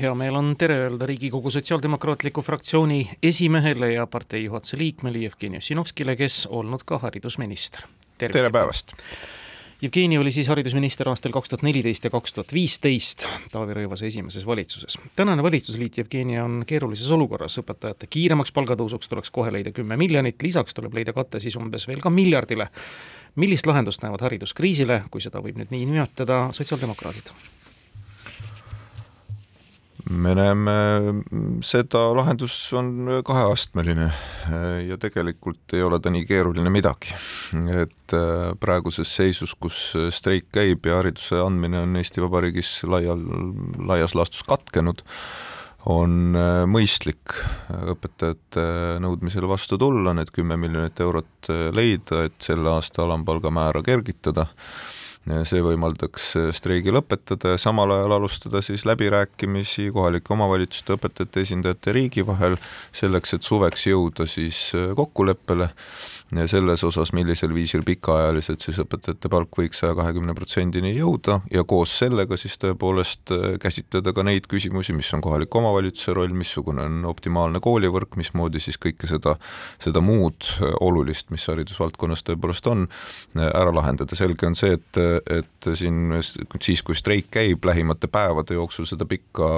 hea meel on tere öelda Riigikogu Sotsiaaldemokraatliku fraktsiooni esimehele ja partei juhatuse liikmele Jevgeni Ossinovskile, kes olnud ka haridusminister. tere päevast! Jevgeni oli siis haridusminister aastal kaks tuhat neliteist ja kaks tuhat viisteist Taavi Rõivase esimeses valitsuses. tänane valitsusliit Jevgeni on keerulises olukorras, õpetajate kiiremaks palgatõusuks tuleks kohe leida kümme miljonit, lisaks tuleb leida kate siis umbes veel ka miljardile. millist lahendust näevad hariduskriisile, kui seda võib nüüd nii nimetada, sotsiaaldemokraadid? Me näeme seda, lahendus on kaheastmeline ja tegelikult ei ole ta nii keeruline midagi. et äh, praeguses seisus, kus streik käib ja hariduse andmine on Eesti Vabariigis laial, laias laastus katkenud, on äh, mõistlik õpetajate nõudmisele vastu tulla, need kümme miljonit eurot leida, et selle aasta alampalga määra kergitada see võimaldaks streigi lõpetada ja samal ajal alustada siis läbirääkimisi kohalike omavalitsuste, õpetajate esindajate ja riigi vahel selleks, et suveks jõuda siis kokkuleppele selles osas, millisel viisil pikaajaliselt siis õpetajate palk võiks saja kahekümne protsendini jõuda ja koos sellega siis tõepoolest äh, käsitleda ka neid küsimusi, mis on kohaliku omavalitsuse roll, missugune on optimaalne koolivõrk, mismoodi siis kõike seda, seda muud äh, olulist, mis haridusvaldkonnas tõepoolest on, äh, ära lahendada. selge on see, et, et siin siis, kui streik käib, lähimate päevade jooksul seda pikka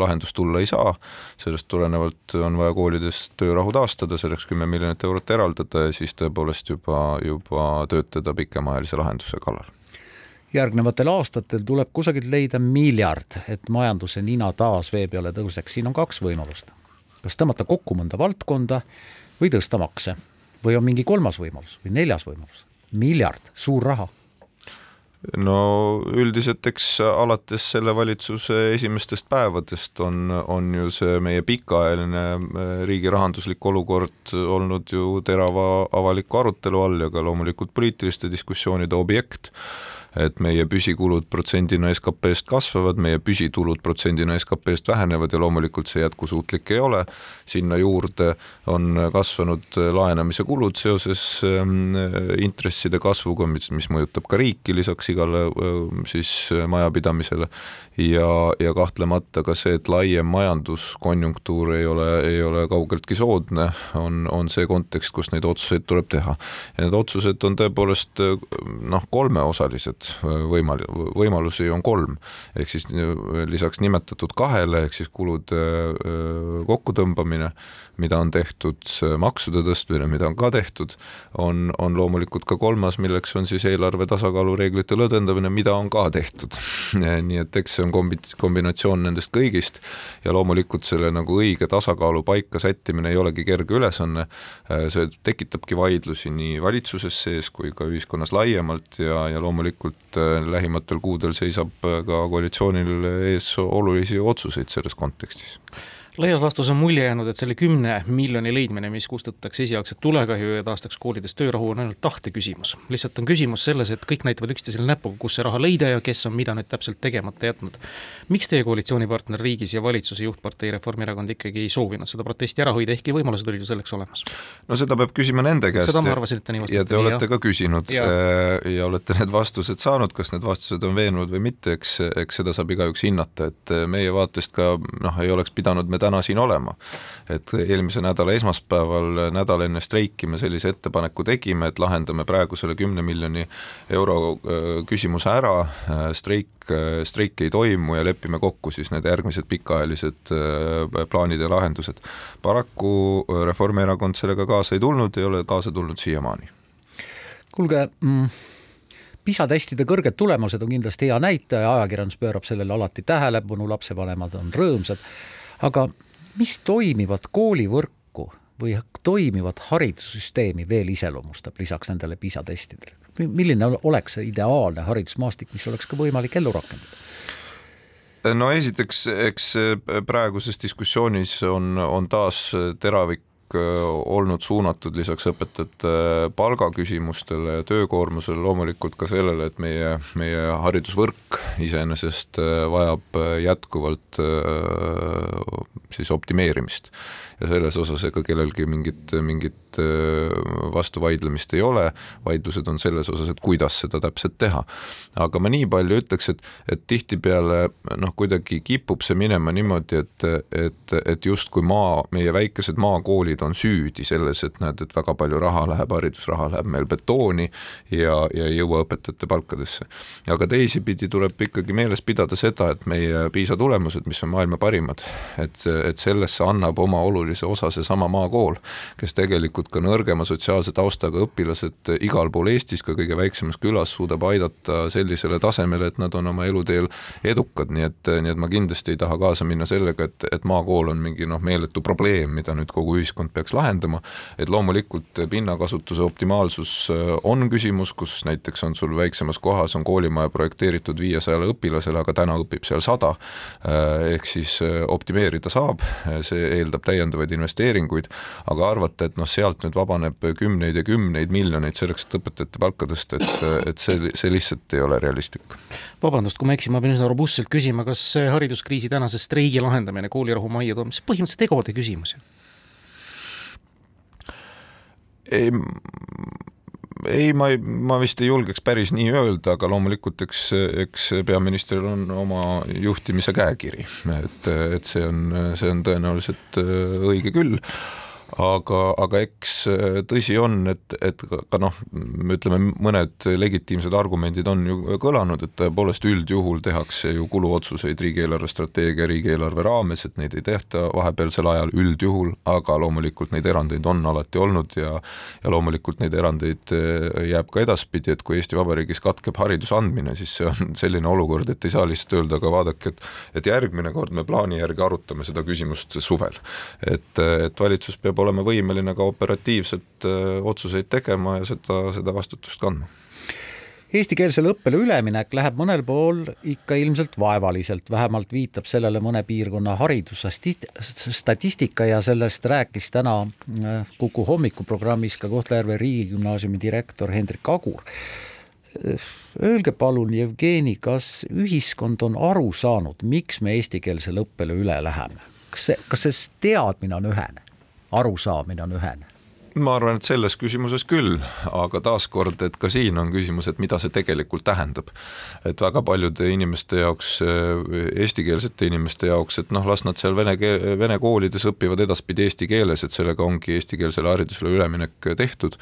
lahendust tulla ei saa, sellest tulenevalt on vaja koolides töörahu taastada, selleks kümme miljonit eurot eraldada ja siis tõepoolest juba, juba töötada pikemaajalise lahenduse kallal. Järgnevatel aastatel tuleb kusagilt leida miljard, et majanduse nina taas vee peale tõuseks, siin on kaks võimalust. kas tõmmata kokku mõnda valdkonda või tõsta makse. Või on mingi kolmas võimalus või neljas võimalus, miljard, suur raha no üldiselt eks alates selle valitsuse esimestest päevadest on, on ju see meie pikaajaline äh, riigi rahanduslik olukord olnud ju terava avaliku arutelu all ja ka loomulikult poliitiliste diskussioonide objekt et meie püsikulud protsendina SKP-st kasvavad, meie püsitulud protsendina SKP-st vähenevad ja loomulikult see jätkusuutlik ei ole. sinna juurde on kasvanud laenamise kulud seoses ähm, intresside kasvuga, mis, mis mõjutab ka riiki lisaks igale ähm, siis majapidamisele ja, ja kahtlemata ka see, et laiem majanduskonjunktuur ei ole, ei ole kaugeltki soodne, on, on see kontekst, kus neid otsuseid tuleb teha. ja need otsused on tõepoolest noh, kolmeosalised erinevaid võimal-, võimalusi on kolm. ehk siis lisaks nimetatud kahele, ehk siis kulude kokkutõmbamine, mida on tehtud, maksude tõstmine, mida on ka tehtud, on, on loomulikult ka kolmas, milleks on siis eelarve tasakaalu reeglite lõdvendamine, mida on ka tehtud nii et eks see on kombi-, kombinatsioon nendest kõigist ja loomulikult selle nagu õige tasakaalu paika sättimine ei olegi kerge ülesanne, see tekitabki vaidlusi nii valitsuses sees kui ka ühiskonnas laiemalt ja, ja loomulikult et äh, lähimatel kuudel seisab äh, ka koalitsioonil ees olulisi otsuseid selles kontekstis laias laastus on mulje jäänud, et selle kümne miljoni leidmine, mis kustutatakse esialgset tulekahju ja taastaks koolides töörahu, on ainult tahte küsimus. lihtsalt on küsimus selles, et kõik näitavad üksteisele näpuga, kus see raha leida ja kes on mida nüüd täpselt tegemata jätnud. miks teie koalitsioonipartner riigis ja valitsuse juhtpartei Reformierakond ikkagi ei soovinud seda protesti ära hoida, ehkki võimalused olid ju selleks olemas? no seda peab küsima nende käest. seda ma arvasin, et te nii vastate. ja te olete ka küsinud ja. Äh, ja olete need vastused saanud, kas need vastused on veenvad või mitte, eks, eks seda saab igaüks hinnata, et meie vaatest ka noh, ei oleks pidanud me täna siin olema et eelmise nädala esmaspäeval, nädal enne streiki me sellise ettepaneku tegime, et lahendame praegu selle kümne miljoni euro küsimuse ära, streik, streiki ei toimu ja lepime kokku siis need järgmised pikaajalised plaanid ja lahendused. paraku Reformierakond sellega kaasa ei tulnud, ei ole kaasa tulnud siiamaani. kuulge mm PISA testide kõrged tulemused on kindlasti hea näitaja, ajakirjandus pöörab sellele alati tähelepanu, lapsevanemad on rõõmsad, aga mis toimivat koolivõrku või toimivat haridussüsteemi veel iseloomustab lisaks nendele PISA testidele? milline oleks see ideaalne haridusmaastik, mis oleks ka võimalik ellu rakendada? no esiteks, eks praeguses diskussioonis on, on taas teravik olnud suunatud lisaks õpetajate palgaküsimustele ja töökoormusele loomulikult ka sellele, et meie, meie haridusvõrk iseenesest vajab jätkuvalt siis optimeerimist. Ja selles osas ega kellelgi mingit, mingit vastuvaidlemist ei ole, vaidlused on selles osas, et kuidas seda täpselt teha. aga ma nii palju ütleks, et, et tihtipeale noh, kuidagi kipub see minema niimoodi, et, et, et justkui maa, meie väikesed maakoolid on süüdi selles, et näed, et väga palju raha läheb, haridusraha läheb meil betooni ja, ja ei jõua õpetajate palkadesse. aga teisipidi tuleb ikkagi meeles pidada seda, et meie PISA tulemused, mis on maailma parimad, et, et sellesse annab oma olulise osa seesama maakool, kes tegelikult ka nõrgema sotsiaalse taustaga õpilased igal pool Eestis, ka kõige väiksemas külas suudab aidata sellisele tasemele, et nad on oma eluteel edukad, nii et, nii et ma kindlasti ei taha kaasa minna sellega, et, et maakool on mingi noh, meeletu probleem, mida nüüd kogu ühiskond peaks lahendama, et loomulikult pinnakasutuse optimaalsus äh, on küsimus, kus näiteks on sul väiksemas kohas on koolimaja projekteeritud viiesajale õpilasele, aga täna õpib seal sada, äh, ehk siis äh, optimeerida saab, see eeldab täiendavaid investeeringuid, aga arvata, et noh, sealt nüüd vabaneb kümneid ja kümneid miljoneid selleks, et õpetajate palka tõsta, et, et see, see lihtsalt ei ole realistlik. vabandust, kui ma eksin, ma pean üsna robustselt küsima, kas hariduskriisi tänase streigi lahendamine, koolirahu majja toomine, see põhimõtteliselt tegode küsimus ju? ei, ei, ma ei, ma vist ei julgeks päris nii öelda, aga loomulikult eks, eks peaministril on oma juhtimise käekiri, et, et see on, see on tõenäoliselt õige küll aga, aga eks äh, tõsi on, et, et ka noh, ütleme mõned legitiimsed argumendid on ju kõlanud, et tõepoolest üldjuhul tehakse ju kuluotsuseid riigi eelarvestrateegia, riigieelarve raames, et neid ei tehta vahepealsel ajal üldjuhul, aga loomulikult neid erandeid on alati olnud ja ja loomulikult neid erandeid äh, jääb ka edaspidi, et kui Eesti Vabariigis katkeb hariduse andmine, siis see on selline olukord, et ei saa lihtsalt öelda, aga vaadake, et et järgmine kord me plaani järgi arutame seda küsimust suvel. et, et valitsus peab olema võimeline ka operatiivselt äh, otsuseid tegema ja seda, seda vastutust kandma eestikeelsele õppele üleminek läheb mõnel pool ikka ilmselt vaevaliselt, vähemalt viitab sellele mõne piirkonna haridusstatistika ja sellest rääkis täna äh, Kuku hommikuprogrammis ka Kohtla-Järve riigigümnaasiumi direktor Hendrik Agur. Öelge palun, Jevgeni, kas ühiskond on aru saanud, miks me eestikeelsele õppele üle läheme? kas see, kas see teadmine on ühene? Arusaamine on ühene ma arvan, et selles küsimuses küll, aga taaskord, et ka siin on küsimus, et mida see tegelikult tähendab. et väga paljude inimeste jaoks, eestikeelsete inimeste jaoks, et noh, las nad seal vene keel, vene koolides õpivad edaspidi eesti keeles, et sellega ongi eestikeelsele haridusele üleminek tehtud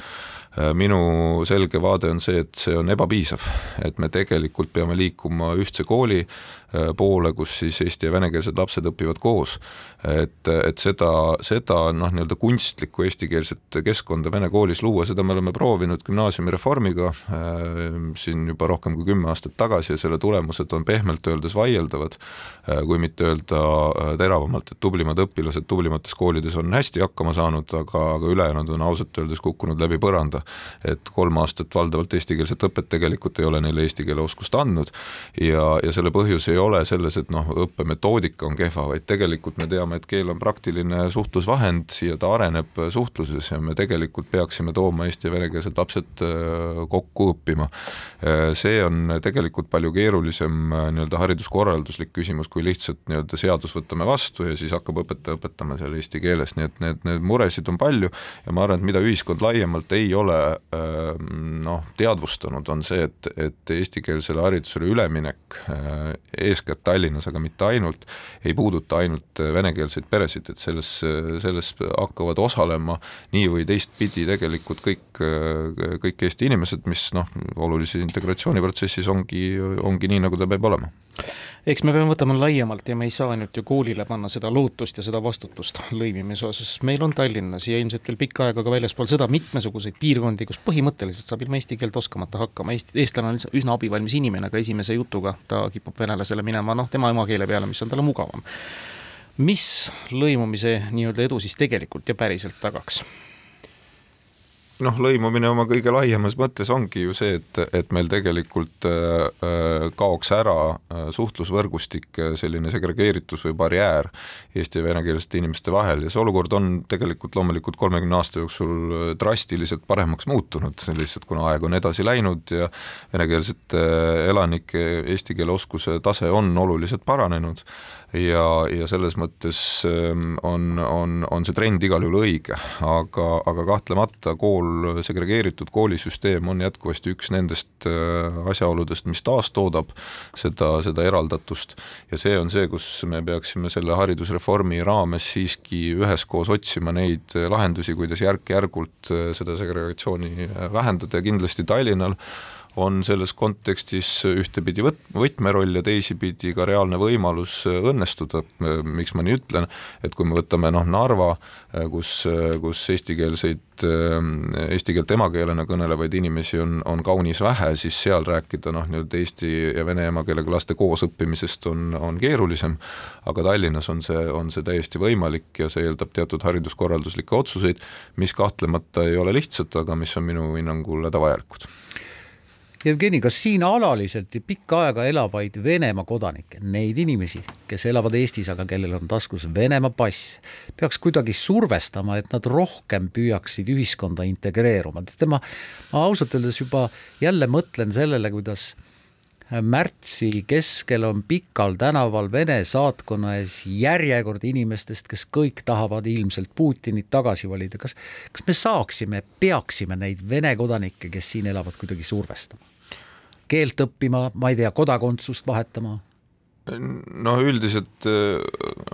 minu selge vaade on see, et see on ebapiisav, et me tegelikult peame liikuma ühtse kooli Äh, poole, kus siis eesti ja venekeelsed lapsed õpivad koos. et, et seda, seda noh, nii-öelda kunstlikku eestikeelset keskkonda vene koolis luua, seda me oleme proovinud gümnaasiumireformiga äh, siin juba rohkem kui kümme aastat tagasi ja selle tulemused on pehmelt öeldes vaieldavad, äh, kui mitte öelda teravamalt, et tublimad õpilased tublimates koolides on hästi hakkama saanud, aga, aga ülejäänud on ausalt öeldes kukkunud läbi põranda. Et kolm aastat valdavalt eestikeelset õpet tegelikult ei ole neile eesti keele oskust andnud ja, ja selle põhjus ei ole selles, et noh, õppemetoodika on kehva, vaid tegelikult me teame, et keel on praktiline suhtlusvahend ja ta areneb suhtluses ja me tegelikult peaksime tooma eesti ja venekeelsed lapsed äh, kokku õppima. Äh, see on tegelikult palju keerulisem äh, nii-öelda hariduskorralduslik küsimus, kui lihtsalt nii-öelda seadus võtame vastu ja siis hakkab õpetaja õpetama seal eesti keeles, nii et need, need muresid on palju ja ma arvan, et mida ühiskond laiemalt ei ole noh, teadvustanud, on see, et, et eestikeelsele haridusele üleminek eeskätt Tallinnas, aga mitte ainult, ei puuduta ainult äh, venekeelseid peresid, et selles, äh, selles hakkavad osalema nii või teistpidi tegelikult kõik, äh, kõik Eesti inimesed, mis noh, olulises integratsiooniprotsessis ongi, ongi nii, nagu ta peab olema eks me peame võtama laiemalt ja me ei saa ainult ju koolile panna seda lootust ja seda vastutust lõimimise osas, meil on Tallinnas ja ilmselt veel pikka aega ka väljaspool seda mitmesuguseid piirkondi, kus põhimõtteliselt saab ilma eesti keelt oskamata hakkama, eesti, eestlane on üsna abivalmis inimene, aga esimese jutuga ta kipub venelasele minema noh, tema emakeele peale, mis on talle mugavam. mis lõimumise nii-öelda edu siis tegelikult ja päriselt tagaks? Noh, lõimumine oma kõige laiemas mõttes ongi ju see, et, et meil tegelikult äh, äh kaoks ära äh, suhtlusvõrgustik, äh, selline segregeeritus või barjäär eesti ja venekeelsete inimeste vahel. Ja see olukord on tegelikult loomulikult kolmekümne aasta jooksul äh, drastiliselt paremaks muutunud, lihtsalt kuna aeg on edasi läinud ja venekeelsete elanike eesti keele oskuse tase on oluliselt paranenud ja, ja selles mõttes ähm, on, on, on see trend igal juhul õige, aga, aga kahtlemata kool, segregeeritud koolisüsteem on jätkuvasti üks nendest äh, asjaoludest, mis taastoodab seda, seda eraldatust. Ja see on see, kus me peaksime selle haridusreformi raames siiski üheskoos otsima neid lahendusi, kuidas järk-järgult äh, seda segregatsiooni äh, vähendada. Ja kindlasti Tallinnal on selles kontekstis ühtepidi võt-, võtmeroll ja teisipidi ka reaalne võimalus õnnestuda, miks ma nii ütlen, et kui me võtame noh, Narva, kus, kus eestikeelseid, eesti keelt emakeelena kõnelevaid inimesi on, on kaunis vähe, siis seal rääkida noh, nii-öelda eesti ja vene emakeelega laste koosõppimisest on, on keerulisem, aga Tallinnas on see, on see täiesti võimalik ja see eeldab teatud hariduskorralduslikke otsuseid, mis kahtlemata ei ole lihtsad, aga mis on minu hinnangul hädavajalikud Jevgeni, kas siin alaliselt pikka aega elavaid Venemaa kodanikke, neid inimesi, kes elavad Eestis, aga kellel on taskus Venemaa pass, peaks kuidagi survestama, et nad rohkem püüaksid ühiskonda integreeruma, teate ma, ma ausalt öeldes juba jälle mõtlen sellele, kuidas märtsi keskel on Pikal tänaval Vene saatkonna ees järjekord inimestest, kes kõik tahavad ilmselt Putinit tagasi valida. kas, kas me saaksime, peaksime neid Vene kodanikke, kes siin elavad, kuidagi survestama? Keelt õppima, ma ei tea, kodakondsust vahetama? No üldiselt äh,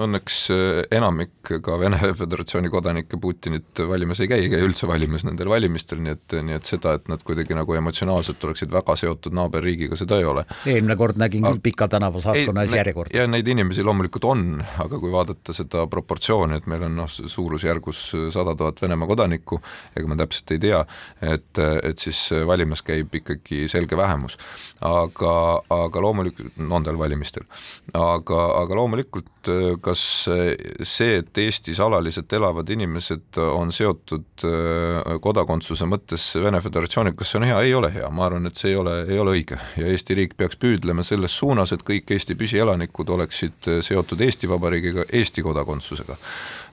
õnneks äh, enamik ka Vene Föderatsiooni kodanikke Putinit valimas ei käi, ei käi üldse valimas nendel valimistel, nii et, nii et seda, et nad kuidagi nagu emotsionaalselt oleksid väga seotud naaberriigiga, seda ei ole. eelmine kord nägin küll Pika tänava saatkonna ees järjekorda. ja neid inimesi loomulikult on, aga kui vaadata seda proportsiooni, et meil on noh, suurusjärgus sada tuhat Venemaa kodanikku, ega ma täpselt ei tea, et, et siis valimas käib ikkagi selge vähemus. aga, aga loomulikult nendel valimistel aga, aga loomulikult äh, kas see, et Eestis alaliselt elavad inimesed on seotud äh, kodakondsuse mõttes Vene Föderatsiooniga, kas see on hea, ei ole hea, ma arvan, et see ei ole, ei ole õige. Ja Eesti riik peaks püüdlema selles suunas, et kõik Eesti püsielanikud oleksid äh, seotud Eesti Vabariigiga Eesti kodakondsusega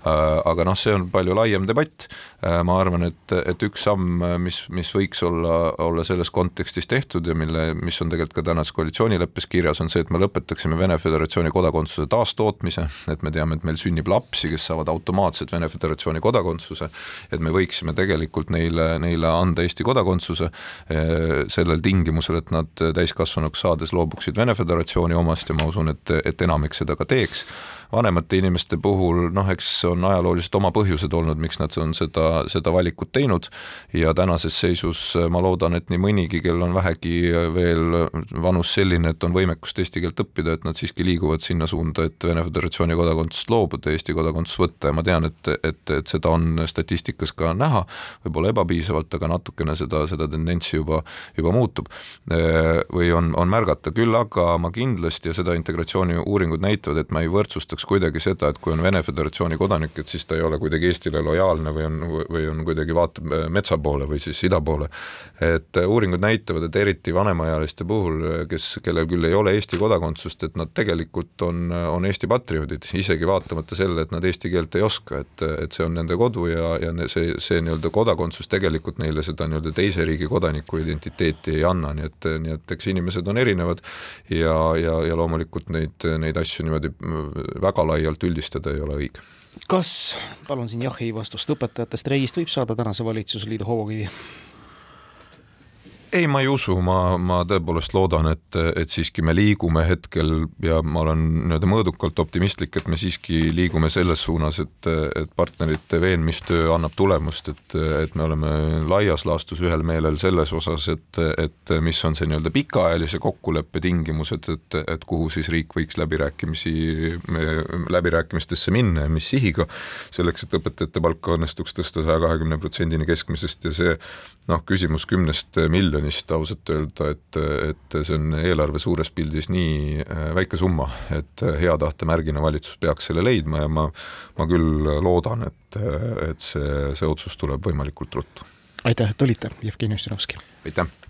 aga noh, see on palju laiem debatt, äh, ma arvan, et, et üks samm, mis, mis võiks olla, olla selles kontekstis tehtud ja mille, mis on tegelikult ka tänases koalitsioonileppes kirjas, on see, et me lõpetaksime Vene Föderatsiooni kodakondsuse taastootmise, et me teame, et meil sünnib lapsi, kes saavad automaatselt Vene Föderatsiooni kodakondsuse, et me võiksime tegelikult neile, neile anda Eesti kodakondsuse äh, sellel tingimusel, et nad täiskasvanuks saades loobuksid Vene Föderatsiooni omast ja ma usun, et, et enamik seda ka teeks vanemate inimeste puhul noh, eks on ajalooliselt oma põhjused olnud, miks nad on seda, seda valikut teinud. Ja tänases seisus ma loodan, et nii mõnigi, kel on vähegi veel vanus selline, et on võimekust eesti keelt õppida, et nad siiski liiguvad sinna suunda, et Vene Föderatsiooni kodakondsusest loobuda Eesti kodakondsus võtta. Ja ma tean, et, et, et seda on statistikas ka näha, võib-olla ebapiisavalt, aga natukene seda, seda tendentsi juba, juba muutub. Või on, on märgata, küll aga ma kindlasti ja seda integratsiooni uuringud näitavad, et ma ei võrdsustaks tähendaks kuidagi seda, et kui on Vene Föderatsiooni kodanik, et siis ta ei ole kuidagi Eestile lojaalne või on, või on kuidagi vaatab äh, metsa poole või siis ida poole. et äh, uuringud näitavad, et eriti vanemaealiste puhul, äh, kes, kellel küll ei ole Eesti kodakondsust, et nad tegelikult on, on Eesti patrioodid, isegi vaatamata sellele, et nad eesti keelt ei oska, et, et see on nende kodu ja, ja see, see nii-öelda kodakondsus tegelikult neile seda nii-öelda teise riigi kodaniku identiteeti ei anna, nii et, nii et eks inimesed on erinevad ja, ja, ja loomulikult neid, neid asju niimoodi väga laialt üldistada ei ole õige. kas, palun siin jah-ei vastust, õpetajate streigist võib saada tänase valitsusliidu hoogivi? Ei, ma ei usu, ma, ma tõepoolest loodan, et, et siiski me liigume hetkel ja ma olen nii-öelda mõõdukalt optimistlik, et me siiski liigume selles suunas, et, et partnerite veenmistöö annab tulemust, et, et me oleme laias laastus ühel meelel selles osas, et, et mis on see nii-öelda pikaajalise kokkuleppe tingimused, et, et kuhu siis riik võiks läbirääkimisi, läbirääkimistesse minna ja mis sihiga, selleks, et õpetajate palka õnnestuks tõsta saja kahekümne protsendini keskmisest ja see noh, küsimus kümnest miljonist, miljonist ausalt öelda, et, et see on eelarve suures pildis nii äh, väike summa, et äh, hea tahte märgina valitsus peaks selle leidma ja ma, ma küll loodan, et, et see, see otsus tuleb võimalikult ruttu aitäh, et tulite, Jevgeni Ossinovski! aitäh!